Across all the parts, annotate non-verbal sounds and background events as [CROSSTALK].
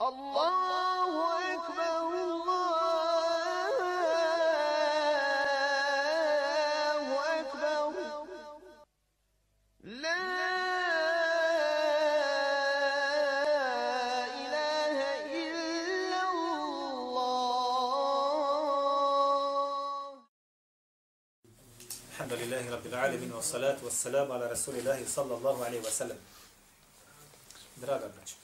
Allahu ekber, Allahu ekber. La ilahe illa Allah. الحمد لله رب العالمين والصلاة والسلام على رسول الله صلى الله عليه وسلم Draga braćo,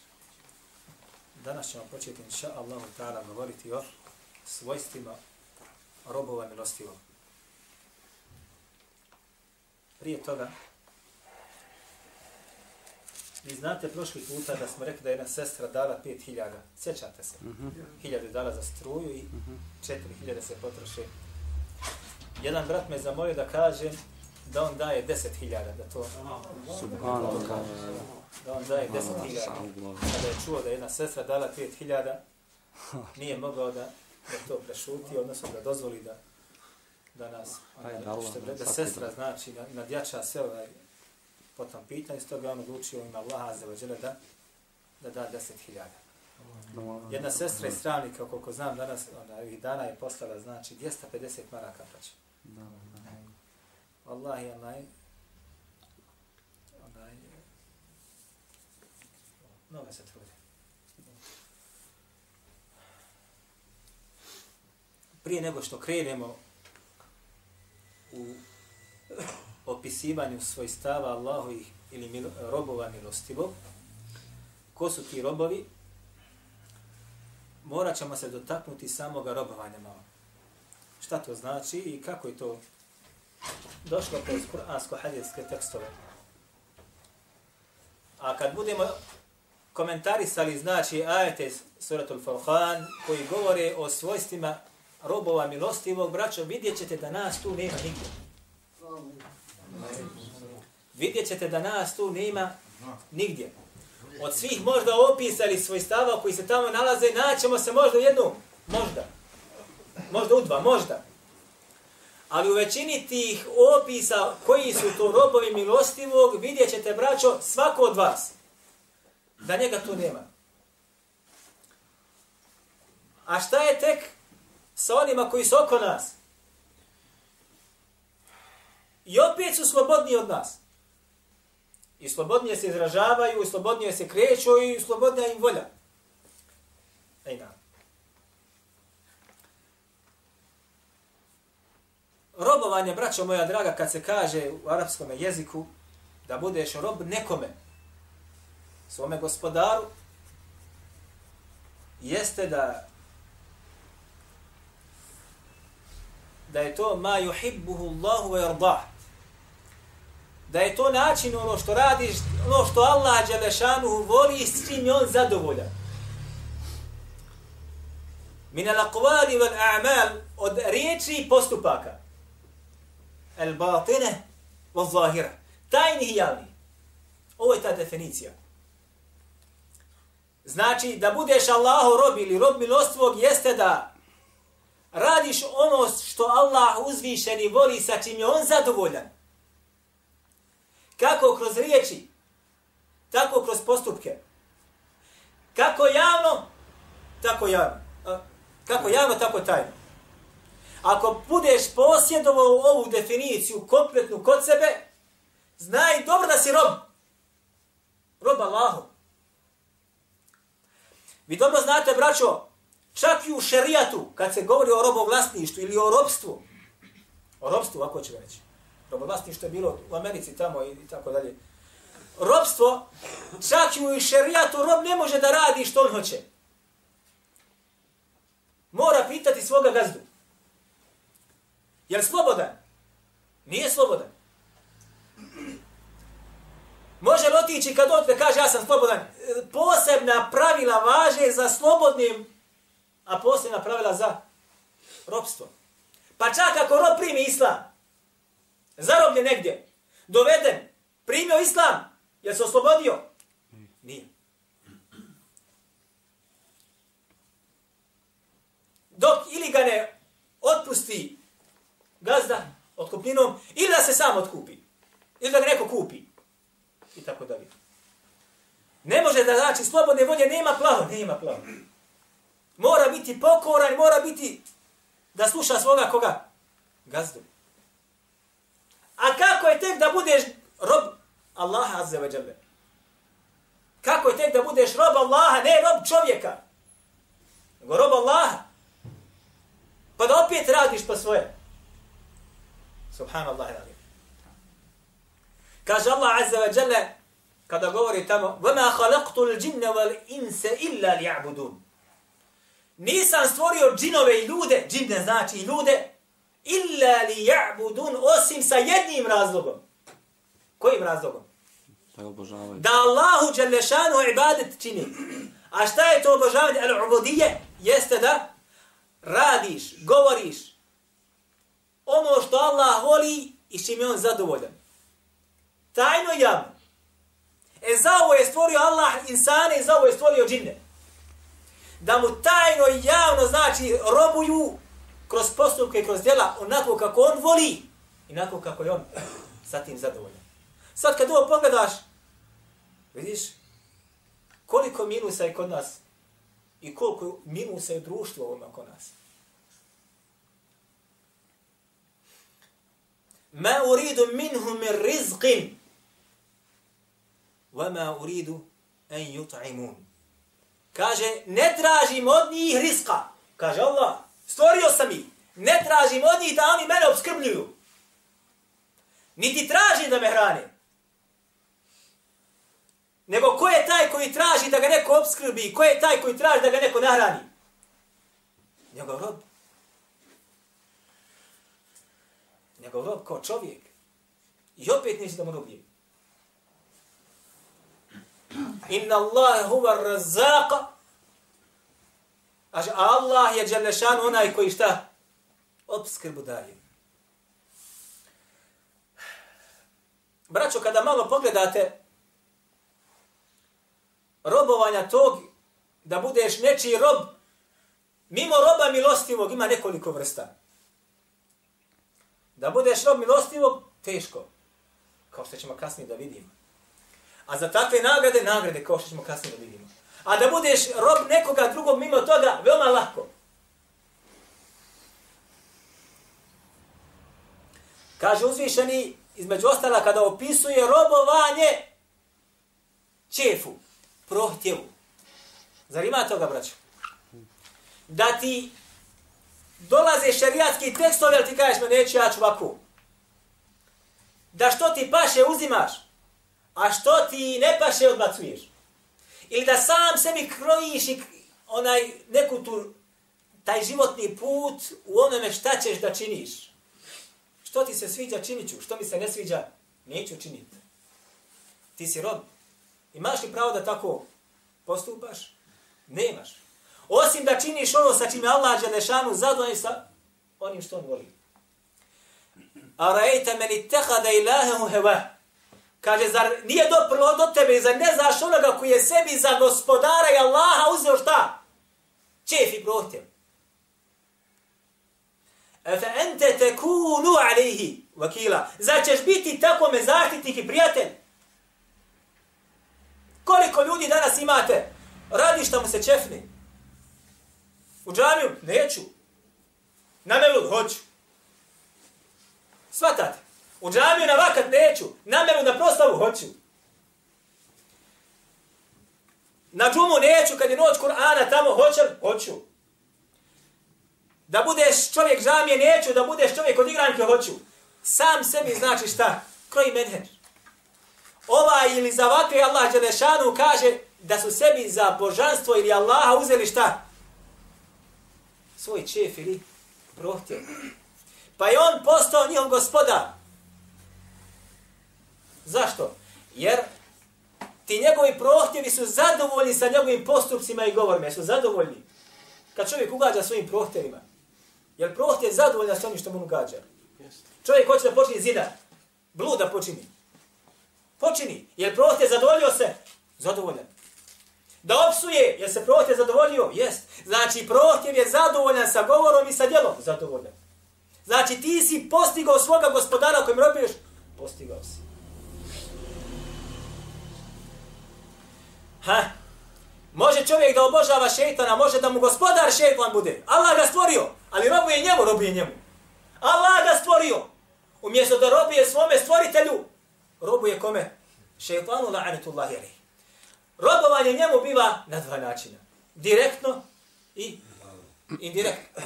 danas ćemo početi, inša Allahu ta'ala, govoriti o svojstvima robova milostivog. Prije toga, vi znate prošli puta da smo rekli da je jedna sestra dala 5000, sjećate se? Mm -hmm. dala za struju i 4000 se potroše. Jedan brat me zamolio da kažem da on daje 10.000, da to... Subhanallah. Da on daje 10.000. Kada je čuo da je jedna sestra dala 5.000, [LAUGHS] nije mogao da, da to prešuti, odnosno da dozvoli da da nas, Allah što nas da sačuva. sestra znači nad- nadjača sve ovaj po tom pitanju, stoga on odlučio ima Allaha za vađele da, da da 10.000. Jedna sestra iz Stravnika, koliko znam danas, ona, ovih dana je poslala, znači, 250 maraka praća. Wallahi, onaj, onaj, mnogo se trudi. Prije nego što krenemo u opisivanju svojstava Allahovih ili milo, robova milostivog, ko su ti robovi, morat ćemo se dotaknuti samoga robovanja malo. Šta to znači i kako je to došlo kroz kuransko-hadijske tekstove. A kad budemo komentarisali, znači, ajete suratul Furqan, koji govore o svojstvima robova milostivog, braćo, vidjet ćete da nas tu nema nigdje. Vidjet ćete da nas tu nema nigdje. Od svih možda opisali svojstava koji se tamo nalaze, naćemo se možda u jednu, možda. Možda u dva, možda. Ali u većini tih opisa koji su to robovi milostivog, vidjet ćete, braćo, svako od vas. Da njega tu nema. A šta je tek sa onima koji su oko nas? I opet su slobodniji od nas. I slobodnije se izražavaju, i slobodnije se kreću, i slobodnija im volja. Ej, Robovanje, braćo moja draga, kad se kaže u arapskom jeziku, da budeš rob nekome, svome gospodaru, jeste da da je to ma yuhibbuhu Allahu wa yardah. Da je to način ono što radiš, ono što Allah Đelešanuhu voli i s čim on zadovoljan. Min al-aqwali wal a'mal od riječi i postupaka. Al-batine wa zahira. Tajni i javni. Ovo je ta definicija. Znači, da budeš Allahu rob ili rob milostvog jeste da radiš ono što Allah uzvišeni voli sa čim je on zadovoljan. Kako kroz riječi, tako kroz postupke. Kako javno, tako javno. Kako javno, tako tajno. Ako budeš posjedovao ovu definiciju kompletnu kod sebe, znaj dobro da si rob. Rob Allahu. Vi dobro znate, braćo, čak i u šerijatu, kad se govori o robovlasništvu ili o robstvu, o robstvu, ako ću reći, robovlasništvo je bilo u Americi tamo i tako dalje, robstvo, čak i u šerijatu, rob ne može da radi što on hoće. Mora pitati svoga gazdu. Je li slobodan? Nije slobodan. Može li otići kad on da kaže ja sam slobodan? E, posebna pravila važe za slobodnim, a posebna pravila za robstvo. Pa čak ako rob primi islam, zarobljen negdje, doveden, primio islam, je se oslobodio? Nije. Dok ili ga ne otpusti gazda otkupninom ili da se sam otkupi, ili da ga neko kupi, i tako dalje. Ne može da da znači slobodne volje nema plavo, nema plavo. Mora biti pokoran, mora biti da sluša svoga koga? Gazdu. A kako je tek da budeš rob Allaha azza wa jalla? Kako je tek da budeš rob Allaha, ne rob čovjeka? Nego rob Allaha. Pa da opet radiš po svoje. Subhanallah. Kaže Allah azza wa jalla, kada govori tamo, وَمَا خَلَقْتُ الْجِنَّ وَالْإِنْسَ إِلَّا لِيَعْبُدُونَ Nisam stvorio džinove i ljude, džine znači i ljude, illa li ja'budun, osim sa jednim razlogom. Kojim razlogom? Da obožavaju. Da Allahu Đalešanu ibadet čini. A šta je to obožavanje? Al-ubudije jeste da radiš, govoriš ono što Allah voli i s čim je on zadovoljan. Tajno javno. E za ovo je stvorio Allah insane i za ovo je stvorio džinne. Da mu tajno i javno znači robuju kroz postupke i kroz djela onako kako on voli i onako kako je on sa tim zadovoljan. Sad kad ovo pogledaš, vidiš koliko minusa je kod nas i koliko minusa je društvo ovome oko nas. Ma uridu minhum min rizqin wa ma uridu an yut'imun. Kaže, ne tražim od njih rizqa. Kaže Allah, stvorio sam ih. Ne tražim od njih da oni mene obskrbljuju. Niti tražim da me hrane. Nego ko je taj koji traži da ga neko obskrbi? Ko je taj koji traži da ga neko nahrani? Njegov rob. Nego rob kao čovjek. I opet neće da mu robije. Inna Allah huwa razzaq. A Allah je Đalešan onaj koji šta? Obskrbu daje. Braćo, kada malo pogledate robovanja tog, da budeš nečiji rob, mimo roba milostivog ima nekoliko vrsta. Da budeš rob milostivog, teško. Kao što ćemo kasnije da vidimo. A za takve nagrade, nagrade, kao što ćemo kasnije da vidimo. A da budeš rob nekoga drugog mimo toga, veoma lako. Kaže uzvišeni, između ostala, kada opisuje robovanje čefu, prohtjevu. Zar ima toga, braću? Da ti dolaze šerijatski tekstovi, ali ti kažeš, ma neću ja ću ovako. Da što ti paše uzimaš, a što ti ne paše odbacuješ. Ili da sam sebi krojiš i onaj neku tu, taj životni put u onome šta ćeš da činiš. Što ti se sviđa, činit ću. Što mi se ne sviđa, neću činiti. Ti si rob. Imaš li pravo da tako postupaš? Nemaš. Osim da činiš ono sa čime Allah Đelešanu zadovolj sa onim što on voli. A rajte meni tehada ilahehu heva. Kaže, zar nije doprlo do tebe, zar ne znaš onoga koji je sebi za gospodara i Allaha uzeo šta? Čef i prohtjev. Efe ente te kunu alihi, vakila. Zar ćeš biti tako me zaštitnik i prijatelj? Koliko ljudi danas imate? Radi šta mu se čefni. U džamiju? Neću. Na melud? Hoću. Svatate? U džamiju na vakat neću. Na melud na proslavu? Hoću. Na džumu neću kad je noć Kur'ana tamo? Hoćem? Hoću. Da budeš čovjek džamije? Neću. Da budeš čovjek od igranke? Hoću. Sam sebi znači šta? Kroji menher. Ova ili za vakre Allah Đelešanu kaže da su sebi za božanstvo ili Allaha uzeli šta? Svoj čef ili prohtjev. Pa je on postao njihov gospoda. Zašto? Jer ti njegovi prohtjevi su zadovoljni sa njegovim postupcima i govorima. Su zadovoljni. Kad čovjek ugađa svojim prohtjevima. Jer prohtjev zadovoljna sa onim što mu ugađa. Čovjek hoće da počini zina. Blud da počini. Počini. Jer prohtjev zadovoljio se? Zadovoljan. Da opsuje, jer se prohtjev zadovoljio? Jest. Znači, prohtjev je zadovoljan sa govorom i sa djelom? Zadovoljan. Znači, ti si postigao svoga gospodara kojim robiješ? Postigao si. Ha, Može čovjek da obožava šeitana, može da mu gospodar šeitan bude. Allah ga stvorio, ali robuje njemu, robuje njemu. Allah ga stvorio. Umjesto da robuje svome stvoritelju, robuje kome? Šeitanu la'anetullahi alaihi. Robovanje njemu biva na dva načina. Direktno i indirektno.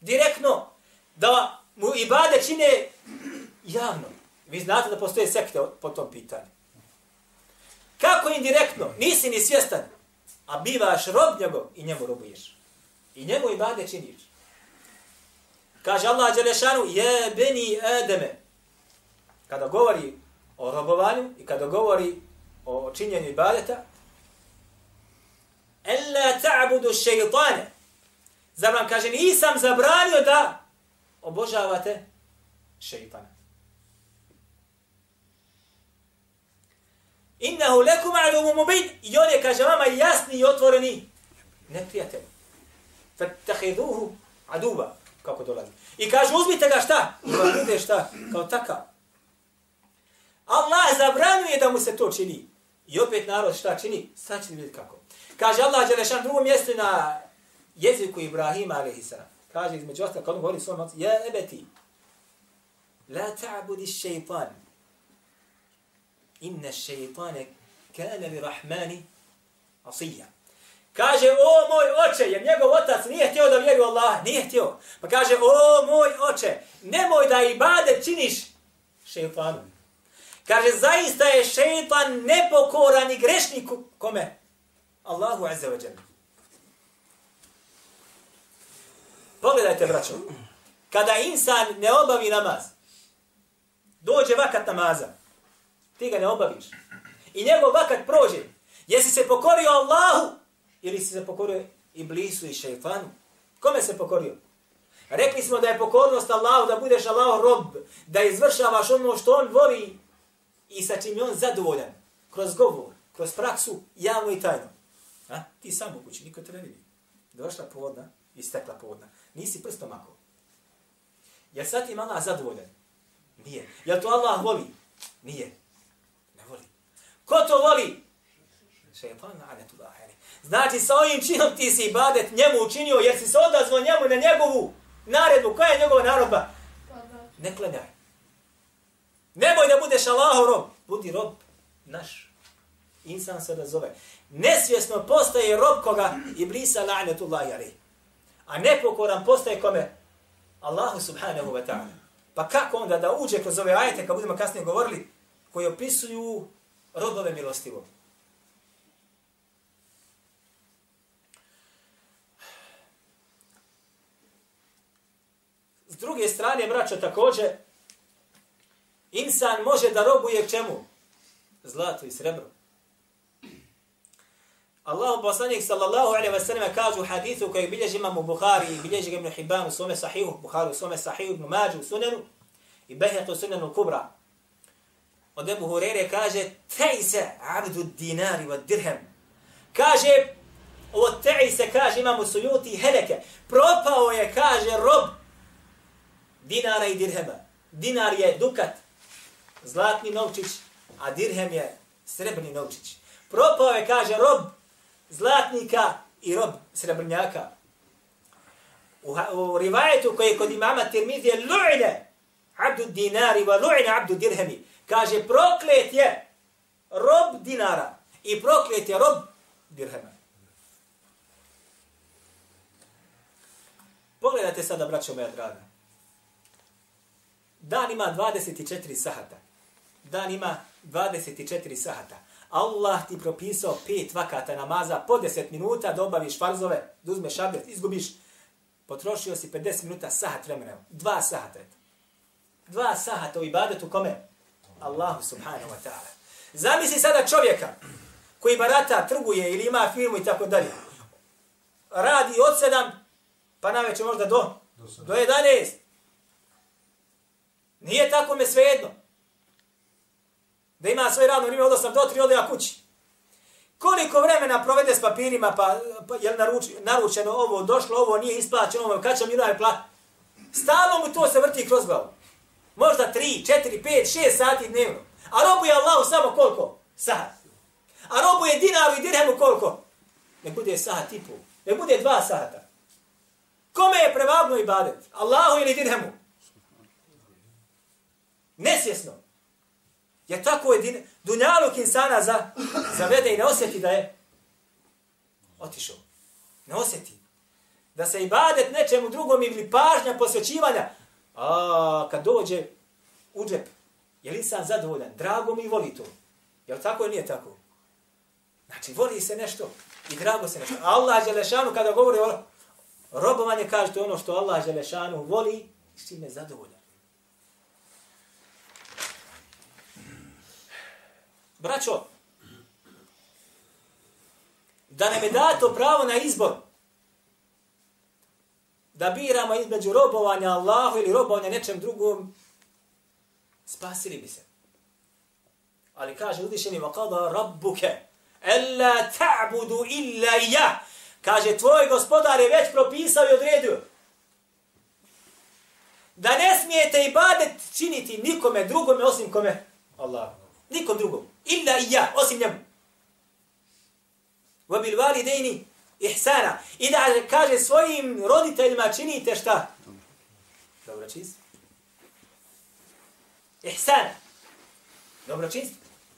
Direktno da mu ibade čine javno. Vi znate da postoje sekte po tom pitanju. Kako indirektno? Nisi ni svjestan. A bivaš rob njegov i njemu robuješ. I njemu ibade činiš. Kaže Allah Đelešanu, je beni Ademe. Kada govori o robovanju i kada govori o činjenju ibadeta, Ella ta'budu šeitane. Zar vam kaže, nisam zabranio da obožavate šeitana. Innehu lekum alumu mubin. I on je, kaže vama, jasni i otvoreni neprijatelj. Fattahiduhu aduba. Kako dolazi. I kaže, uzmite ga šta? I vam bude šta? Kao takav. Allah zabranuje da mu se to čini. I opet narod šta čini? Sad ćete vidjeti kako. Kaže Allah Đelešan drugom mjestu na jeziku Ibrahima a.s. Kaže između ostalo, kad on govori svom ocu, Ja ebeti, la ta'budi šeitan, inna šeitane kane li rahmani asija. Kaže, o moj oče, jer njegov otac nije htio da vjeri u Allah, nije htio. Pa kaže, o moj oče, nemoj da ibade činiš šeitanu. Kaže, zaista je šeitan nepokoran i grešnik kome? Allahu azza wa jalla. Pogledajte, braćo. Kada insan ne obavi namaz, dođe vakat namaza, ti ga ne obaviš. I njegov vakat prođe. Jesi se pokorio Allahu ili si se pokorio Iblisu i šeitanu? Kome se pokorio? Rekli smo da je pokornost Allahu, da budeš Allahu rob, da izvršavaš ono što on voli i sa čim je on zadovoljan. Kroz govor, kroz praksu, javno i tajno. A? Ti sam u kući, niko te ne vidi. Došla povodna, istekla povodna. Nisi prstom ako. Jel sad ti Allah zadovoljan? Nije. Jel to Allah voli? Nije. Ne voli. Ko to voli? Šeitan laheri. Znači sa ovim činom ti si ibadet njemu učinio jer si se odazvao njemu na njegovu naredbu. Koja je njegova narodba? Ne klanjaj. Nemoj da budeš Allahov rob. Budi rob naš. Insan se da zove. Nesvjesno postaje rob koga Iblisa la'netullahi alaih. A nepokoran postaje kome? Allahu subhanahu wa ta'ala. Pa kako onda da uđe kroz ove ajete, kad budemo kasnije govorili, koji opisuju robove milostivo? S druge strane, braćo, također, insan može da robuje čemu? Zlato i srebro. Allahu poslanik sallallahu alejhi ve sellem kaže u hadisu koji bilježi imam Buhari i bilježi Ibn Hibban u svome sahihu, Buhari u svome sahihu, Ibn Mađu u sunanu i Behjat u sunanu kubra. Od Ebu Hurere kaže, tejse abdu dinari wa dirhem. Kaže, ovo tejse, kaže imam Suyuti sujuti heleke, propao je, kaže, rob dinara i dirhema. Dinar je dukat, zlatni novčić, a dirhem je srebrni novčić. Propao je, kaže, rob zlatnika i rob srebrnjaka. U, u rivajetu koji je kod imama Tirmidije lu'ine abdu dinari wa lu'ine abdu dirhemi. Kaže proklet je rob dinara i proklet je rob dirhema. Pogledajte sada, braćo moja draga. Dan ima 24 sahata. Dan ima 24 sahata. Allah ti propisao pet vakata namaza po 10 minuta da obaviš farzove, da uzmeš abdest, izgubiš, potrošio si 50 minuta sahat vremena. Dva sahata. Dva sahata u ibadetu kome? Allahu subhanahu wa ta'ala. Zamisli sada čovjeka koji barata, trguje ili ima firmu i tako dalje. Radi od 7 pa na večer možda do, do 11. Nije tako me svejedno da ima svoje radno vrijeme od 8 do 3 ode ja kući. Koliko vremena provede s papirima, pa, pa je naruč, naručeno ovo, došlo ovo, nije isplaćeno ovo, kad će mi je pla... Stalo mu to se vrti kroz glavu. Možda 3, 4, 5, 6 sati dnevno. A robuje Allahu samo koliko? Sat. A robuje dinaru i dirhemu koliko? ne bude sahat i pol, ne bude dva sata. Kome je prevagno ibadet? Allahu ili dirhemu? Nesvjesno. Jer tako je dunjaluk insana za, zavede i ne osjeti da je otišao. Ne osjeti. Da se ibadet nečemu drugom ili pažnja posvećivanja. A kad dođe u džep, je li insan zadovoljan? Drago mi voli to. Je li tako ili nije tako? Znači, voli se nešto i drago se nešto. Allah Želešanu, kada govori o robovanje, kaže to ono što Allah Želešanu voli i s čime je zadovoljan. Braćo, da nam je dato pravo na izbor, da biramo između robovanja Allahu ili robovanja nečem drugom, spasili bi se. Ali kaže uzvišeni وَقَضَ رَبُّكَ أَلَّا تَعْبُدُ إِلَّا يَا Kaže, tvoj gospodar je već propisao i odredio da ne smijete ibadet činiti nikome drugome osim kome Allah. Nikom drugom. Illa i ja, osim njemu. Vabil validejni ihsana. I da kaže svojim roditeljima činite šta? Dobro čist. Ihsan. Dobro čist.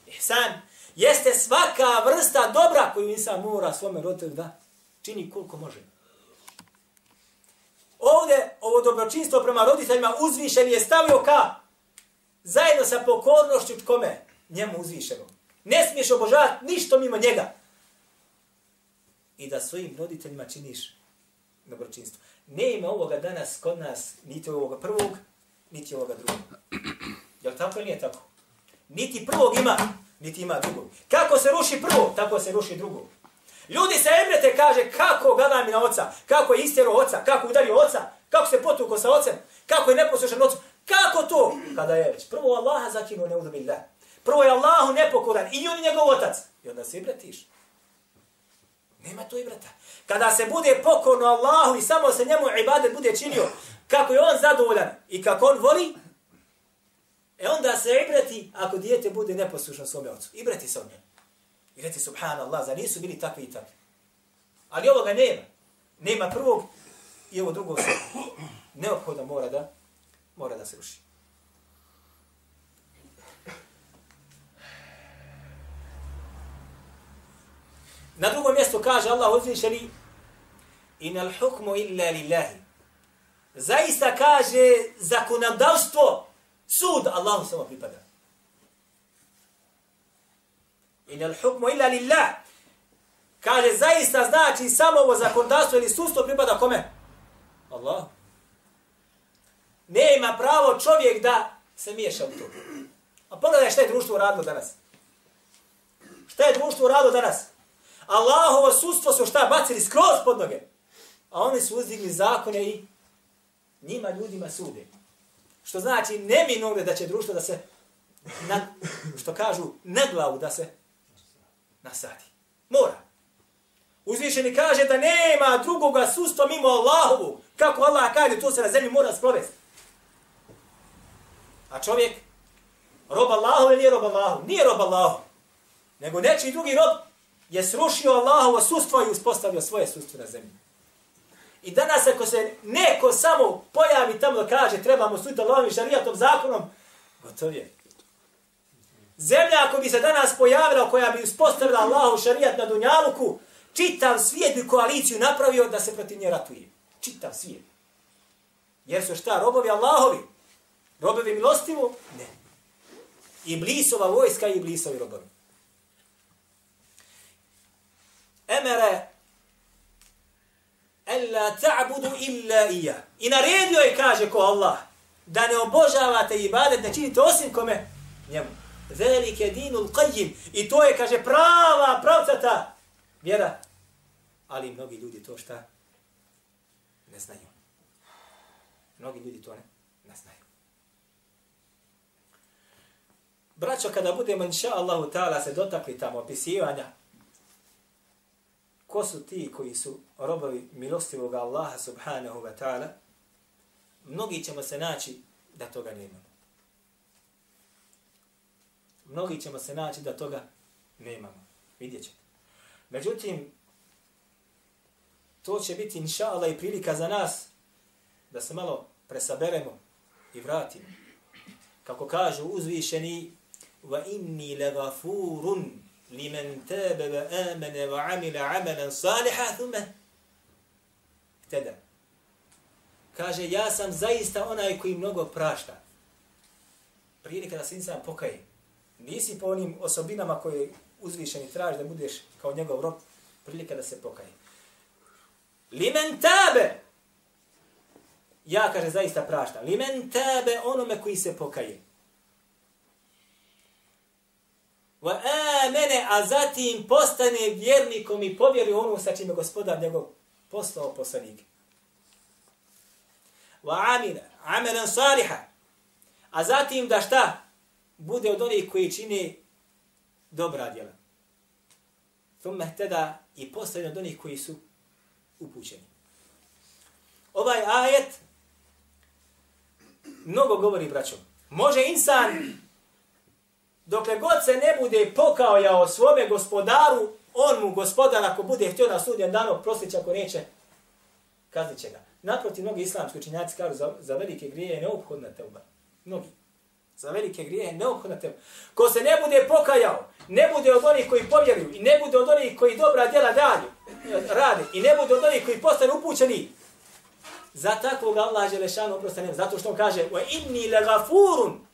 Ihsan. Jeste svaka vrsta dobra koju insan mora svome roditelju da čini koliko može. Ovdje ovo dobročinstvo prema roditeljima uzvišen je stavio ka zajedno sa pokornošću kome? Njemu uzvišenom. Ne smiješ obožavati ništa mimo njega. I da svojim roditeljima činiš dobročinstvo. Ne ima ovoga danas kod nas, niti ovoga prvog, niti ovoga drugog. Je li tako ili nije tako? Niti prvog ima, niti ima drugog. Kako se ruši prvo, tako se ruši drugo. Ljudi se emrete kaže kako gada mi na oca, kako je istjero oca, kako udario oca, kako se potuko sa ocem, kako je neposlušan ocu. Kako to? Kada je već prvo Allaha zakinuo neudu billah. Prvo je Allahu nepokoran i on njegov otac. I onda se ibratiš. Nema to ibrata. Kada se bude pokorno Allahu i samo se njemu ibadet bude činio, kako je on zadovoljan i kako on voli, e onda se ibrati ako dijete bude neposlušno svome ocu. Ibrati se od njega. I reci subhanallah, za nisu bili takvi i takvi. Ali ovoga nema. Nema prvog i ovo drugo se neophodno mora da, mora da se ruši. Na drugom mjestu kaže Allah uzvišeni in al hukmu illa lillahi. Zaista kaže zakonodavstvo, sud Allahu samo pripada. In al hukmu illa lillah. Kaže zaista znači samo ovo zakonodavstvo ili sudstvo pripada kome? Allah. Nema pravo čovjek da se miješa u to. A pogledaj šta je društvo radilo danas. Šta je društvo radilo danas? Allahovo sustvo su šta bacili skroz pod noge. A oni su uzdigli zakone i njima ljudima sude. Što znači neminovno da će društvo da se, na, što kažu, na glavu da se nasadi. Mora. Uzvišeni kaže da nema drugoga sustva mimo Allahovu. Kako Allah kaže, to se na zemlji mora sprovesti. A čovjek, rob Allahu ili nije rob Allahu? Nije rob Allahu. Nego nečiji drugi rob je srušio Allahovo sustvo i uspostavio svoje sustvo na zemlji. I danas ako se neko samo pojavi tamo da kaže trebamo suditi Allahovim šarijatom zakonom, gotov je. Zemlja ako bi se danas pojavila koja bi uspostavila Allahov šarijat na Dunjaluku, čitav svijet bi koaliciju napravio da se protiv nje ratuje. Čitav svijet. Jer su šta, robovi Allahovi? Robovi milostivu? Ne. Iblisova vojska i Iblisovi robovi. Emere ella ta'budu illa iya. I naredio je, kaže ko Allah, da ne obožavate ibadet, ne činite osim kome njemu. Velike dinul qajim. I to je, kaže, prava, pravcata vjera. Ali mnogi ljudi to šta ne znaju. Mnogi ljudi to ne, ne znaju. Braćo, kada budemo, inša Allahu ta'ala, se dotakli tamo opisivanja ko su ti koji su robovi milostivog Allaha subhanahu wa ta'ala, mnogi ćemo se naći da toga nemamo. Mnogi ćemo se naći da toga nemamo. Vidjet ćete. Međutim, to će biti inša Allah i prilika za nas da se malo presaberemo i vratimo. Kako kažu uzvišeni wa inni lagafurun limen tabe wa amene wa amila amalan saliha thume hteda. Kaže, ja sam zaista onaj koji mnogo prašta. Prilika da se insan pokaje. Nisi po onim osobinama koje uzvišeni traži da budeš kao njegov rob, prilika da se pokaje. Limen tabe! Ja, kaže, zaista prašta. Limen tabe onome koji se pokaje. Wa amene, a zatim postane vjernikom i povjeri onu sa čime gospodar njegov poslao poslanike. Wa amina, amalan saliha. A zatim da šta? Bude od onih koji čini dobra djela. Thumme tada i postane od onih koji su upućeni. Ovaj ajet mnogo govori, braćo. Može insan, dokle god se ne bude pokao ja o svome gospodaru, on mu gospodar, ako bude htio na sudjen danu, prostit ako neće, kaznit će ga. Naproti, mnogi islamski učinjaci kažu za, za velike grije je neophodna teuba. Mnogi. Za velike grije je neophodna teuba. Ko se ne bude pokajao, ne bude od onih koji povjeruju i ne bude od onih koji dobra djela dalju, rade i ne bude od onih koji postane upućeni, za takvog Allah Želešanu oprosta nema. Zato što on kaže, wa inni lagafurun,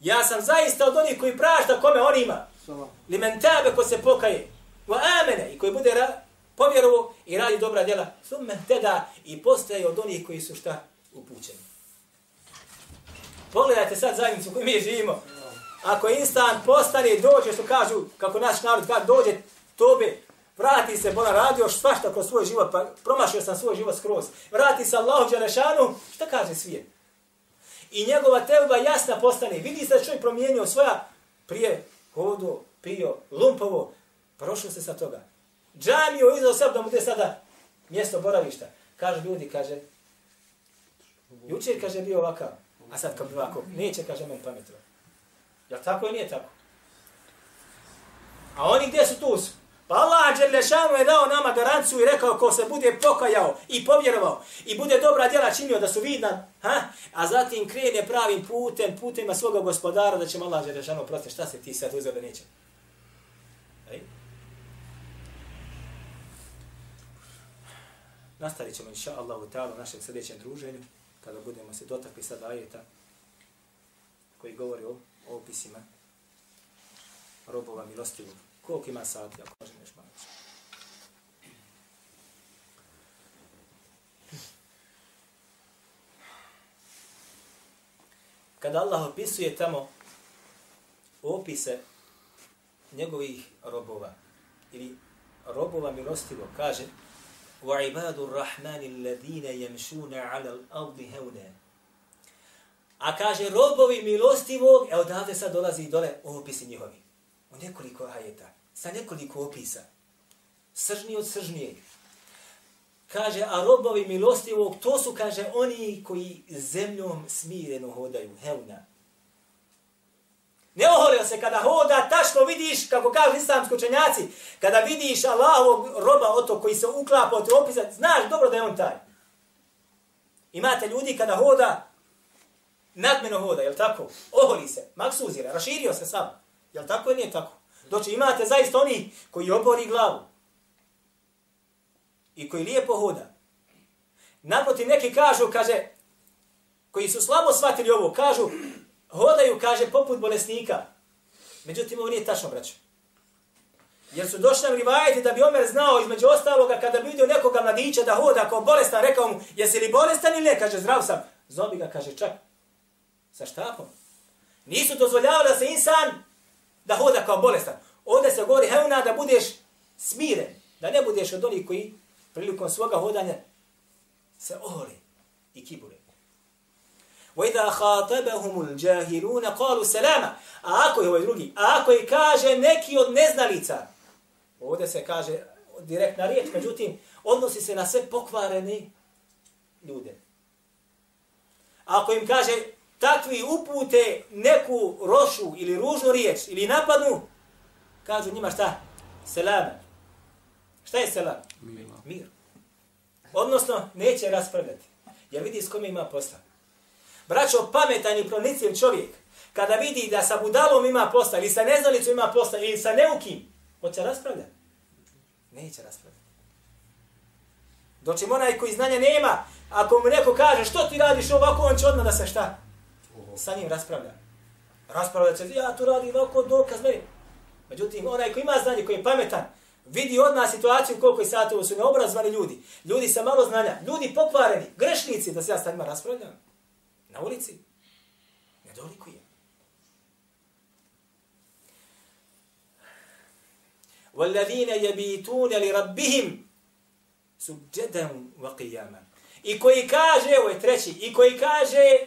ja sam zaista od onih koji prašta kome on ima. Li men tabe ko se pokaje, wa amene, i koji bude povjerovo i radi dobra djela, summe teda i postaje od onih koji su šta upućeni. Pogledajte sad zajednicu koju mi živimo. Ako instant postane, dođe, što kažu, kako naš narod kaže, dođe tobe, vrati se, bona radio svašta kroz svoj život, pa promašio sam svoj život skroz. Vrati se Allahu Đelešanu, šta kaže svijet? I njegova teuba jasna postane. Vidi se da čovjek promijenio svoja prije hodo, pio, lumpovo, prošlo se sa toga. Džamiju izdao sebe da mu gdje sada mjesto boravišta. Kažu ljudi, kaže, jučer kaže bio ovakav, a sad kao ovako, neće, kaže men pametno. Ja tako i nije tako? A oni gdje su tu su? Pa Allah Đerlešanu je dao nama garanciju i rekao ko se bude pokajao i povjerovao i bude dobra djela činio da su vidna, ha? a zatim krene pravim putem, putem svoga gospodara da će mu Allah Đerlešanu prosti Šta se ti sad uzeo da neće? Ej? Nastavit ćemo inša Allah u ta'ala našem sljedećem druženju kada budemo se dotakli sada ajeta koji govori o, o opisima robova milostivog. Koliko ima sati, ako može nešto malo. Kada Allah opisuje tamo opise njegovih robova ili robova milostivo, kaže وَعِبَادُ الرَّحْمَنِ الَّذِينَ يَمْشُونَ عَلَى الْأَرْضِ هَوْنَا A kaže robovi milostivog, e odavde sad dolazi dole opisi njihovi. U nekoliko ajeta, sa nekoliko opisa. Sržni od sržnijeg. Kaže, a robovi milostivog, to su, kaže, oni koji zemljom smireno hodaju. Hevna. Ne oholio se kada hoda, tačno vidiš, kako kažu islamski učenjaci, kada vidiš Allahovog roba oto koji se uklapa od opisa, znaš dobro da je on taj. Imate ljudi kada hoda, nadmeno hoda, jel tako? Oholi se, maksuzira, raširio se sam. Jel tako ili nije tako? Doći imate zaista oni koji obori glavu. I koji lijepo hoda. Naprotiv neki kažu, kaže, koji su slabo shvatili ovo, kažu, hodaju, kaže, poput bolesnika. Međutim, ovo nije tačno, braćo. Jer su došli nam rivajeti da bi Omer znao između ostaloga kada bi vidio nekoga mladića da hoda kao bolestan, rekao mu, jesi li bolestan ili ne? Kaže, zdrav sam. Zobi ga, kaže, čak, sa štapom. Nisu dozvoljavali da se insan da hoda kao bolestan. Ovdje se govori, hevna, da budeš smiren, da ne budeš od onih koji prilikom svoga hodanja se oholi i kibure. وَإِذَا خَاطَبَهُمُ الْجَاهِلُونَ قَالُوا سَلَامًا A ako je ovaj drugi, a ako je kaže neki od neznalica, ovdje se kaže direktna riječ, međutim, odnosi se na sve pokvarene ljude. Ako im kaže takvi upute neku rošu ili ružnu riječ ili napadnu, kažu njima šta? Selam. Šta je selam? Mir. Mir. Odnosno, neće raspravljati. Jer vidi s kome ima posla. Braćo, pametan i pronicljiv čovjek, kada vidi da sa budalom ima posla, ili sa neznalicom ima posla, ili sa neukim, hoće raspravljati? Neće raspravljati. Doći onaj koji znanja nema, ako mu neko kaže što ti radiš ovako, on će odmah da se šta? Sa njim raspravlja. Raspravlja se, ja tu radi ovako, dokaz meni. Međutim, onaj koji ima znanje, koji je pametan, vidi odmah situaciju koliko je sati, ovo su neobrazvani ljudi, ljudi sa malo znanja, ljudi pokvareni, grešnici, da se ja s njima raspravljam. Na ulici. Ne dolikuje. وَالَّذِينَ يَبِيتُونَ لِرَبِّهِمْ سُجَّدًا وَقِيَامًا I koji kaže, evo je treći, i koji kaže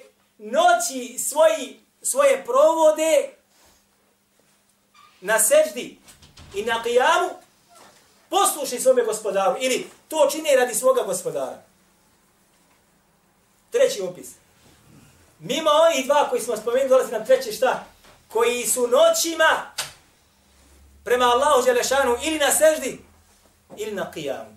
noći svoji, svoje provode na seždi i na qijamu, posluši svome gospodaru, ili to čini radi svoga gospodara. Treći opis. Mimo ovih dva koji smo spomenuli, dolazi nam treći šta? Koji su noćima prema Allahu Đelešanu ili na seždi, ili na qijamu.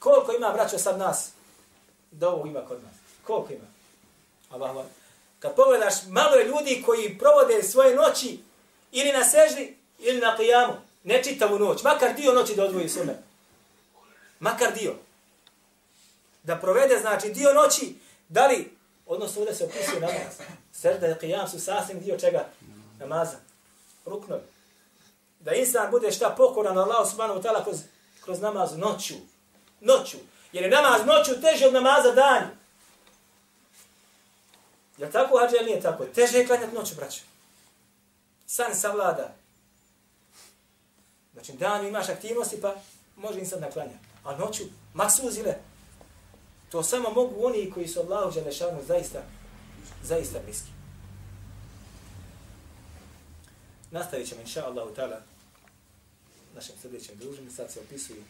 Koliko ima, braćo, sad nas? Da ovo ima kod nas. Koliko ima? Allah, Allah. Kad pogledaš, malo je ljudi koji provode svoje noći ili na seždi, ili na kijamu. Ne čitavu noć. Makar dio noći da odvoji sume. Makar dio. Da provede, znači, dio noći, da li, odnosno ovdje se opisuje namaz. Sežda i kijam su sasvim dio čega? Namaza. Ruknovi. Da insan bude šta pokoran Allah subhanahu wa ta'ala kroz, kroz namaz noću. Noću. Jer je namaz noću teže od namaza danju. Je tako, hađe, nije tako? Teže je klanjati noću, braću. San savlada. Znači, dan imaš aktivnosti, pa može im sad naklanja. A noću, maksuzile. To samo mogu oni koji su Allahu Đelešanu zaista, zaista bliski. Nastavit ćemo, inša Allahu ta'ala, našem sljedećem druženju. Sad se opisuju